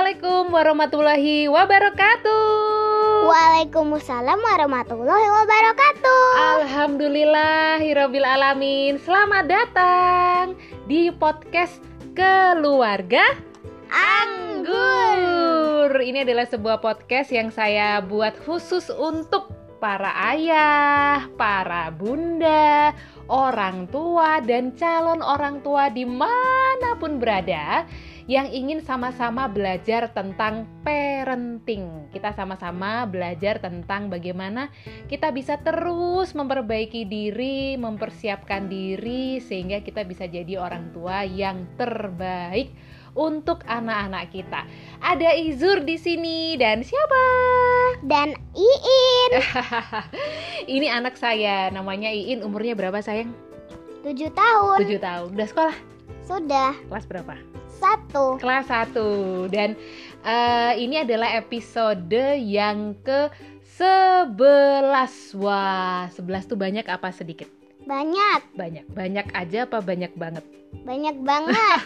Assalamualaikum warahmatullahi wabarakatuh. Waalaikumsalam warahmatullahi wabarakatuh. Alhamdulillahirabbil alamin. Selamat datang di podcast Keluarga Anggur. Ini adalah sebuah podcast yang saya buat khusus untuk para ayah, para bunda, orang tua dan calon orang tua di mana pun berada yang ingin sama-sama belajar tentang parenting. Kita sama-sama belajar tentang bagaimana kita bisa terus memperbaiki diri, mempersiapkan diri sehingga kita bisa jadi orang tua yang terbaik untuk anak-anak kita. Ada Izur di sini dan siapa? Dan Iin. Ini anak saya, namanya Iin. Umurnya berapa sayang? 7 tahun. 7 tahun. Udah sekolah? Sudah. Kelas berapa? Satu. Kelas 1 dan uh, ini adalah episode yang ke 11. Wah, 11 tuh banyak apa sedikit? Banyak. Banyak. Banyak aja apa banyak banget? Banyak banget.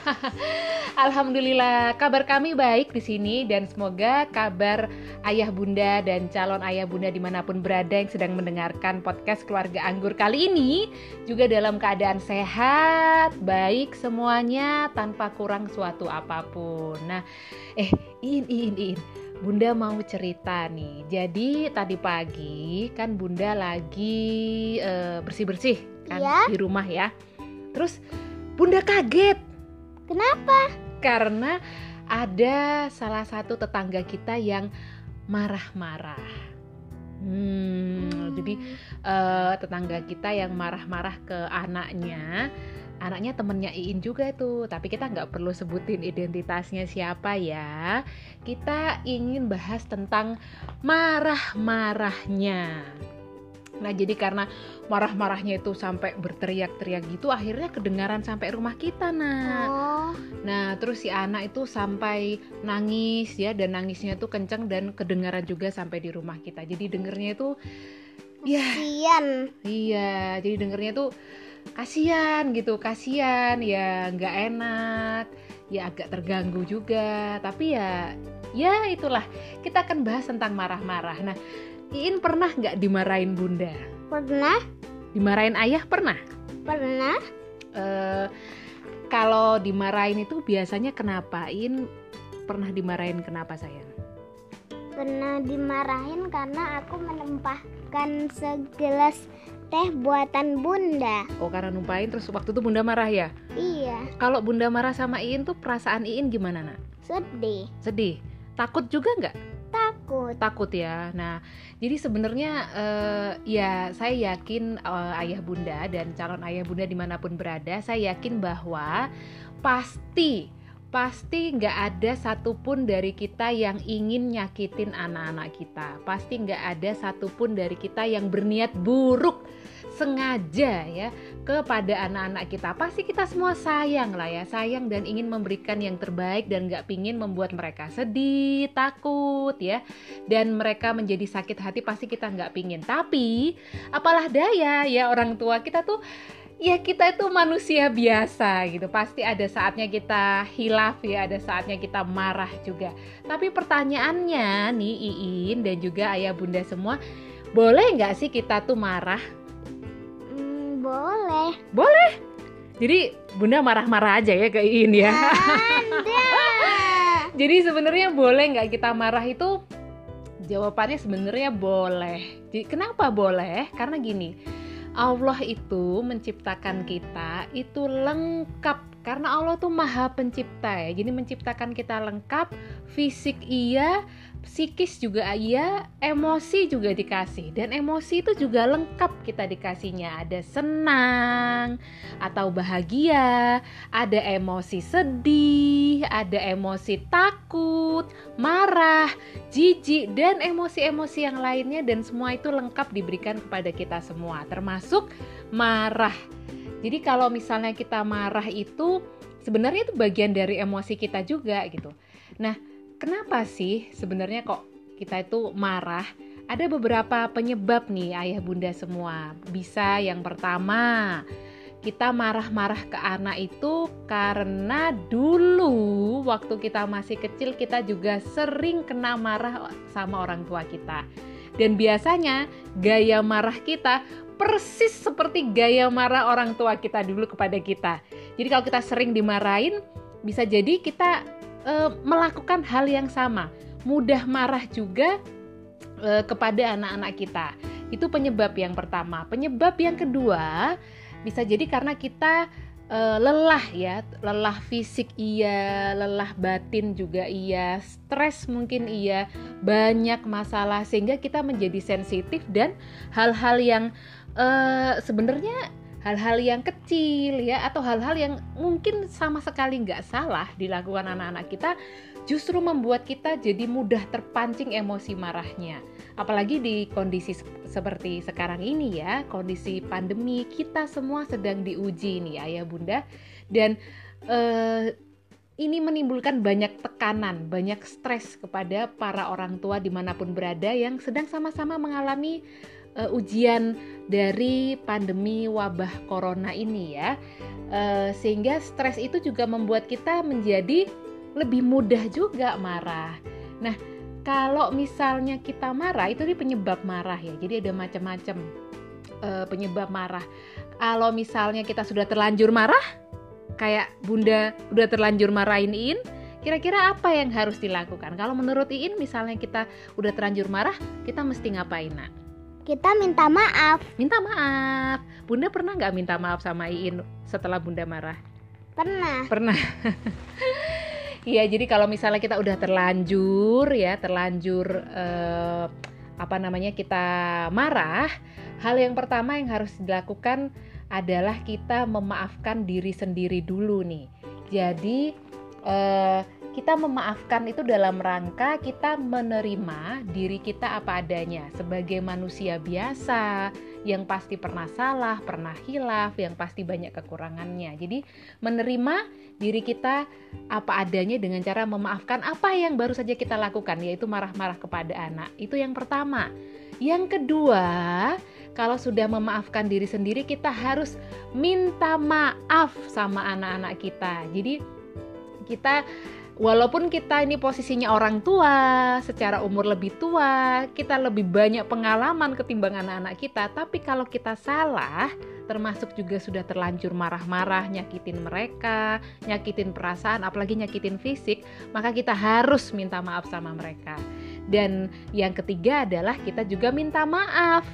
Alhamdulillah, kabar kami baik di sini dan semoga kabar ayah bunda dan calon ayah bunda di mana pun berada yang sedang mendengarkan podcast keluarga anggur kali ini juga dalam keadaan sehat, baik semuanya tanpa kurang suatu apa pun. Nah, eh, in in in. Bunda mau cerita nih. Jadi tadi pagi kan Bunda lagi uh, bersih-bersih kan Ya. di rumah ya. Terus Bunda kaget Kenapa? karena ada salah satu tetangga kita yang marah-marah. Hmm, jadi eh, tetangga kita yang marah-marah ke anaknya, anaknya temennya Iin juga tuh. Tapi kita nggak perlu sebutin identitasnya siapa ya. Kita ingin bahas tentang marah-marahnya. Nah, jadi karena marah-marahnya itu sampai berteriak-teriak gitu, akhirnya kedengaran sampai rumah kita, nah. Oh, Nah, terus si anak itu sampai nangis ya dan nangisnya tuh kenceng dan kedengaran juga sampai di rumah kita. Jadi dengernya itu ya kasian. iya, jadi dengernya tuh kasihan gitu, kasihan ya nggak enak, ya agak terganggu juga. Tapi ya ya itulah kita akan bahas tentang marah-marah. Nah, Iin pernah nggak dimarahin bunda? Pernah? Dimarahin ayah pernah? Pernah? eh kalau dimarahin itu biasanya kenapain? Pernah dimarahin kenapa sayang? Pernah dimarahin karena aku menumpahkan segelas teh buatan bunda. Oh karena numpain terus waktu itu bunda marah ya? Iya, Kalau bunda marah sama Iin tuh perasaan Iin gimana nak? sedih. Sedih? Takut juga nggak? Takut. Takut ya. Nah jadi sebenarnya eh, ya saya yakin eh, ayah bunda dan calon ayah bunda di mana pun berada, saya yakin bahwa pasti pasti nggak ada satupun dari kita yang ingin nyakitin anak-anak kita. Pasti nggak ada satupun dari kita yang berniat buruk sengaja ya kepada anak-anak kita. Pasti kita semua sayang lah ya, sayang dan ingin memberikan yang terbaik dan nggak pingin membuat mereka sedih, takut ya, dan mereka menjadi sakit hati. Pasti kita nggak pingin. Tapi apalah daya ya orang tua kita tuh ya kita itu manusia biasa gitu pasti ada saatnya kita hilaf ya ada saatnya kita marah juga tapi pertanyaannya nih Iin dan juga ayah bunda semua boleh nggak sih kita tuh marah Hmm, boleh. jadi bunda marah-marah aja ya ke Iin ya. Jadi sebenarnya boleh nggak kita marah itu? Jawabannya sebenarnya boleh. Jadi kenapa boleh? Karena gini Allah itu menciptakan kita itu lengkap karena Allah tuh maha pencipta ya. Jadi menciptakan kita lengkap fisik iya psikis juga iya emosi juga dikasih. Dan emosi itu juga lengkap kita dikasihnya. Ada senang atau bahagia ada emosi sedih ada emosi takut marah jijik dan emosi-emosi yang lainnya. Dan semua itu lengkap diberikan kepada kita semua. Termasuk marah jadi kalau misalnya kita marah itu sebenarnya itu bagian dari emosi kita juga gitu. Nah kenapa sih sebenarnya kok kita itu marah? Ada beberapa penyebab nih ayah bunda semua. Bisa yang pertama kita marah-marah ke anak itu karena dulu waktu kita masih kecil kita juga sering kena marah sama orang tua kita. Dan biasanya gaya marah kita persis seperti gaya marah orang tua kita dulu kepada kita. Jadi kalau kita sering dimarahin, bisa jadi kita e, melakukan hal yang sama, mudah marah juga e, kepada anak-anak kita. Itu penyebab yang pertama. Penyebab yang kedua bisa jadi karena kita uh, lelah ya, lelah fisik iya, lelah batin juga iya, stres mungkin iya, banyak masalah sehingga kita menjadi sensitif dan hal-hal yang uh, sebenarnya hal-hal yang kecil ya atau hal-hal yang mungkin sama sekali nggak salah dilakukan anak-anak kita justru membuat kita jadi mudah terpancing emosi marahnya. Apalagi di kondisi seperti sekarang ini ya kondisi pandemi kita semua sedang diuji nih ayah bunda. Dan uh, ini menimbulkan banyak tekanan, banyak stres kepada para orang tua di mana pun berada yang sedang sama-sama mengalami uh, ujian dari pandemi wabah corona ini ya. Uh, sehingga stres itu juga membuat kita menjadi lebih mudah juga marah. Nah, kalau misalnya kita marah itu dia penyebab marah ya. Jadi ada macam-macam uh, penyebab marah. Kalau misalnya kita sudah terlanjur marah, kayak Bunda udah terlanjur marahin Iin, kira-kira apa yang harus dilakukan? Kalau menurut Iin misalnya kita udah terlanjur marah, kita mesti ngapain nak? Kita minta maaf. Minta maaf. Bunda pernah nggak minta maaf sama Iin setelah Bunda marah? Pernah. Pernah. Iya, jadi kalau misalnya kita udah terlanjur ya, terlanjur eh, apa namanya kita marah, hal yang pertama yang harus dilakukan adalah kita memaafkan diri sendiri dulu nih. Jadi eh, kita memaafkan itu dalam rangka kita menerima diri kita apa adanya sebagai manusia biasa yang pasti pernah salah, pernah hilaf, yang pasti banyak kekurangannya. Jadi menerima diri kita apa adanya dengan cara memaafkan apa yang baru saja kita lakukan yaitu marah-marah kepada anak. Itu yang pertama. Yang kedua, kalau sudah memaafkan diri sendiri kita harus minta maaf sama anak-anak kita. Jadi kita walaupun kita ini posisinya orang tua, secara umur lebih tua, kita lebih banyak pengalaman ketimbang anak-anak kita, tapi kalau kita salah, termasuk juga sudah terlanjur marah-marah, nyakitin mereka, nyakitin perasaan, apalagi nyakitin fisik, maka kita harus minta maaf sama mereka. Dan yang ketiga adalah kita juga minta maaf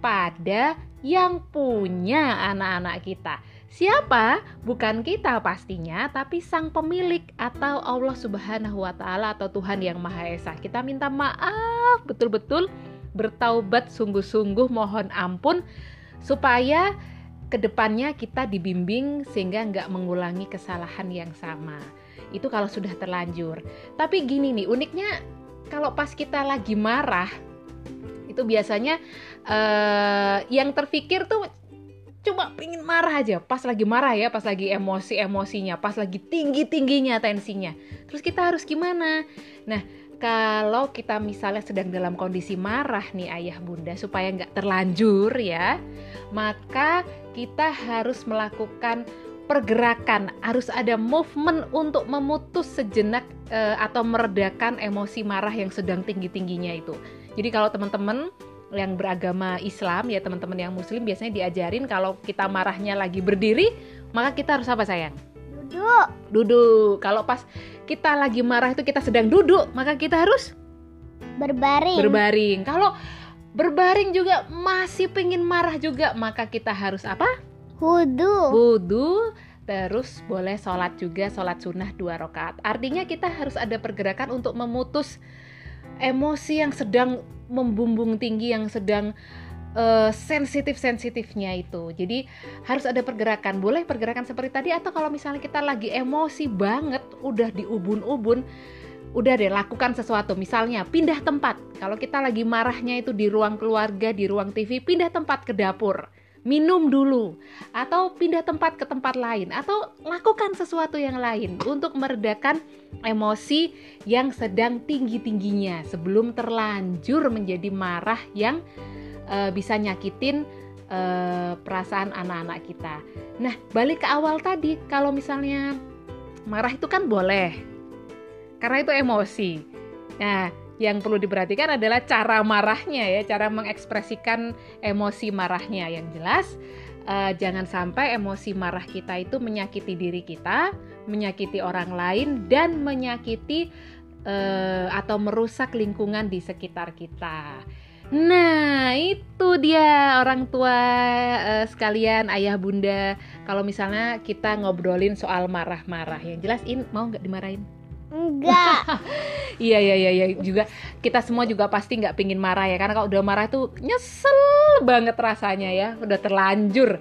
pada yang punya anak-anak kita Siapa? Bukan kita pastinya, tapi sang pemilik atau Allah Subhanahu wa taala atau Tuhan yang Maha Esa. Kita minta maaf betul-betul bertaubat sungguh-sungguh mohon ampun supaya ke depannya kita dibimbing sehingga nggak mengulangi kesalahan yang sama. Itu kalau sudah terlanjur. Tapi gini nih, uniknya kalau pas kita lagi marah itu biasanya uh, yang terfikir tuh cuma pingin marah aja pas lagi marah ya pas lagi emosi emosinya pas lagi tinggi tingginya tensinya. Terus kita harus gimana? Nah kalau kita misalnya sedang dalam kondisi marah nih ayah bunda supaya nggak terlanjur ya maka kita harus melakukan pergerakan. Harus ada movement untuk memutus sejenak e, atau meredakan emosi marah yang sedang tinggi tingginya itu. Jadi kalau teman-teman yang beragama Islam ya teman-teman yang muslim biasanya diajarin kalau kita marahnya lagi berdiri maka kita harus apa sayang? Duduk. Duduk. Kalau pas kita lagi marah itu kita sedang duduk maka kita harus berbaring. berbaring. Kalau berbaring juga masih pengen marah juga maka kita harus apa? Wudhu wudhu terus boleh sholat juga sholat sunnah dua rakaat. Artinya kita harus ada pergerakan untuk memutus emosi yang sedang membumbung tinggi yang sedang uh, sensitif-sensitifnya itu. Jadi harus ada pergerakan. Boleh pergerakan seperti tadi atau kalau misalnya kita lagi emosi banget, udah diubun-ubun, udah deh lakukan sesuatu. Misalnya pindah tempat. Kalau kita lagi marahnya itu di ruang keluarga, di ruang TV, pindah tempat ke dapur minum dulu atau pindah tempat ke tempat lain atau lakukan sesuatu yang lain untuk meredakan emosi yang sedang tinggi-tingginya sebelum terlanjur menjadi marah yang e, bisa nyakitin uh, perasaan anak-anak kita. Nah, balik ke awal tadi, kalau misalnya marah itu kan boleh, karena itu emosi. Nah, yang perlu diperhatikan adalah cara marahnya ya, cara mengekspresikan emosi marahnya. Yang jelas, uh, jangan sampai emosi marah kita itu menyakiti diri kita, menyakiti orang lain, dan menyakiti uh, atau merusak lingkungan di sekitar kita. Nah, itu dia orang tua uh, sekalian, ayah bunda. Kalau misalnya kita ngobrolin soal marah-marah, yang jelas in mau nggak dimarahin? Enggak. iya iya iya iya juga. Kita semua juga pasti nggak pingin marah ya karena kalau udah marah tuh nyesel banget rasanya ya. Udah terlanjur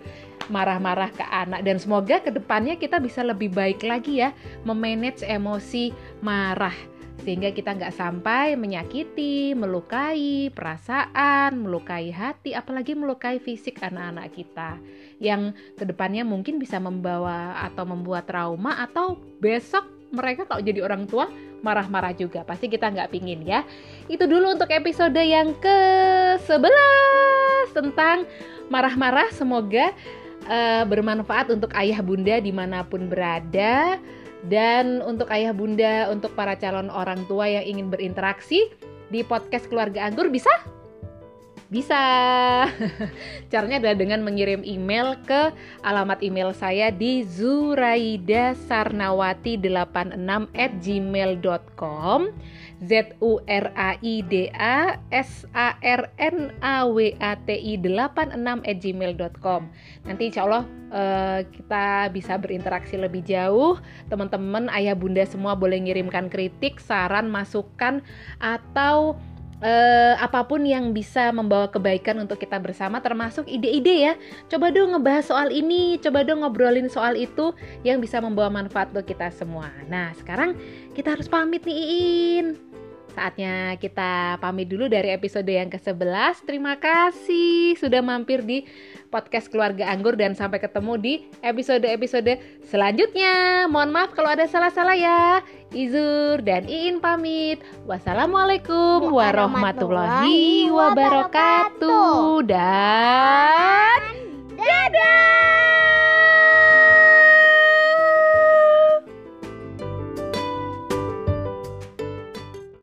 marah-marah ke anak. Dan semoga ke depannya kita bisa lebih baik lagi ya memanage emosi marah. Sehingga kita nggak sampai menyakiti, melukai perasaan, melukai hati, apalagi melukai fisik anak-anak kita. Yang ke depannya mungkin bisa membawa atau membuat trauma atau besok mereka kalau jadi orang tua marah-marah juga. Pasti kita nggak pingin ya. Itu dulu untuk episode yang ke 11 tentang marah-marah. Semoga uh, bermanfaat untuk ayah bunda di mana pun berada. Dan untuk ayah bunda untuk para calon orang tua yang ingin berinteraksi di podcast keluarga anggur bisa bisa. Caranya adalah dengan mengirim email ke alamat email saya di zuraidasarnawati86 at gmail.com Z U R A I D A S A R N A W A T I 86 at gmail.com Nanti insya Allah uh, kita bisa berinteraksi lebih jauh. Teman-teman, ayah bunda semua boleh ngirimkan kritik, saran, masukan Atau uh, apa pun yang bisa membawa kebaikan untuk kita bersama termasuk ide-ide ya. Coba dong ngebahas soal ini coba dong ngobrolin soal itu yang bisa membawa manfaat untuk kita semua. Nah sekarang kita harus pamit nih Iin Saatnya kita pamit dulu dari episode yang ke-11. Terima kasih sudah mampir di podcast Keluarga Anggur dan sampai ketemu di episode-episode selanjutnya. Mohon maaf kalau ada salah-salah ya. Izur dan Iin pamit. Wassalamualaikum warahmatullahi wabarakatuh. Dan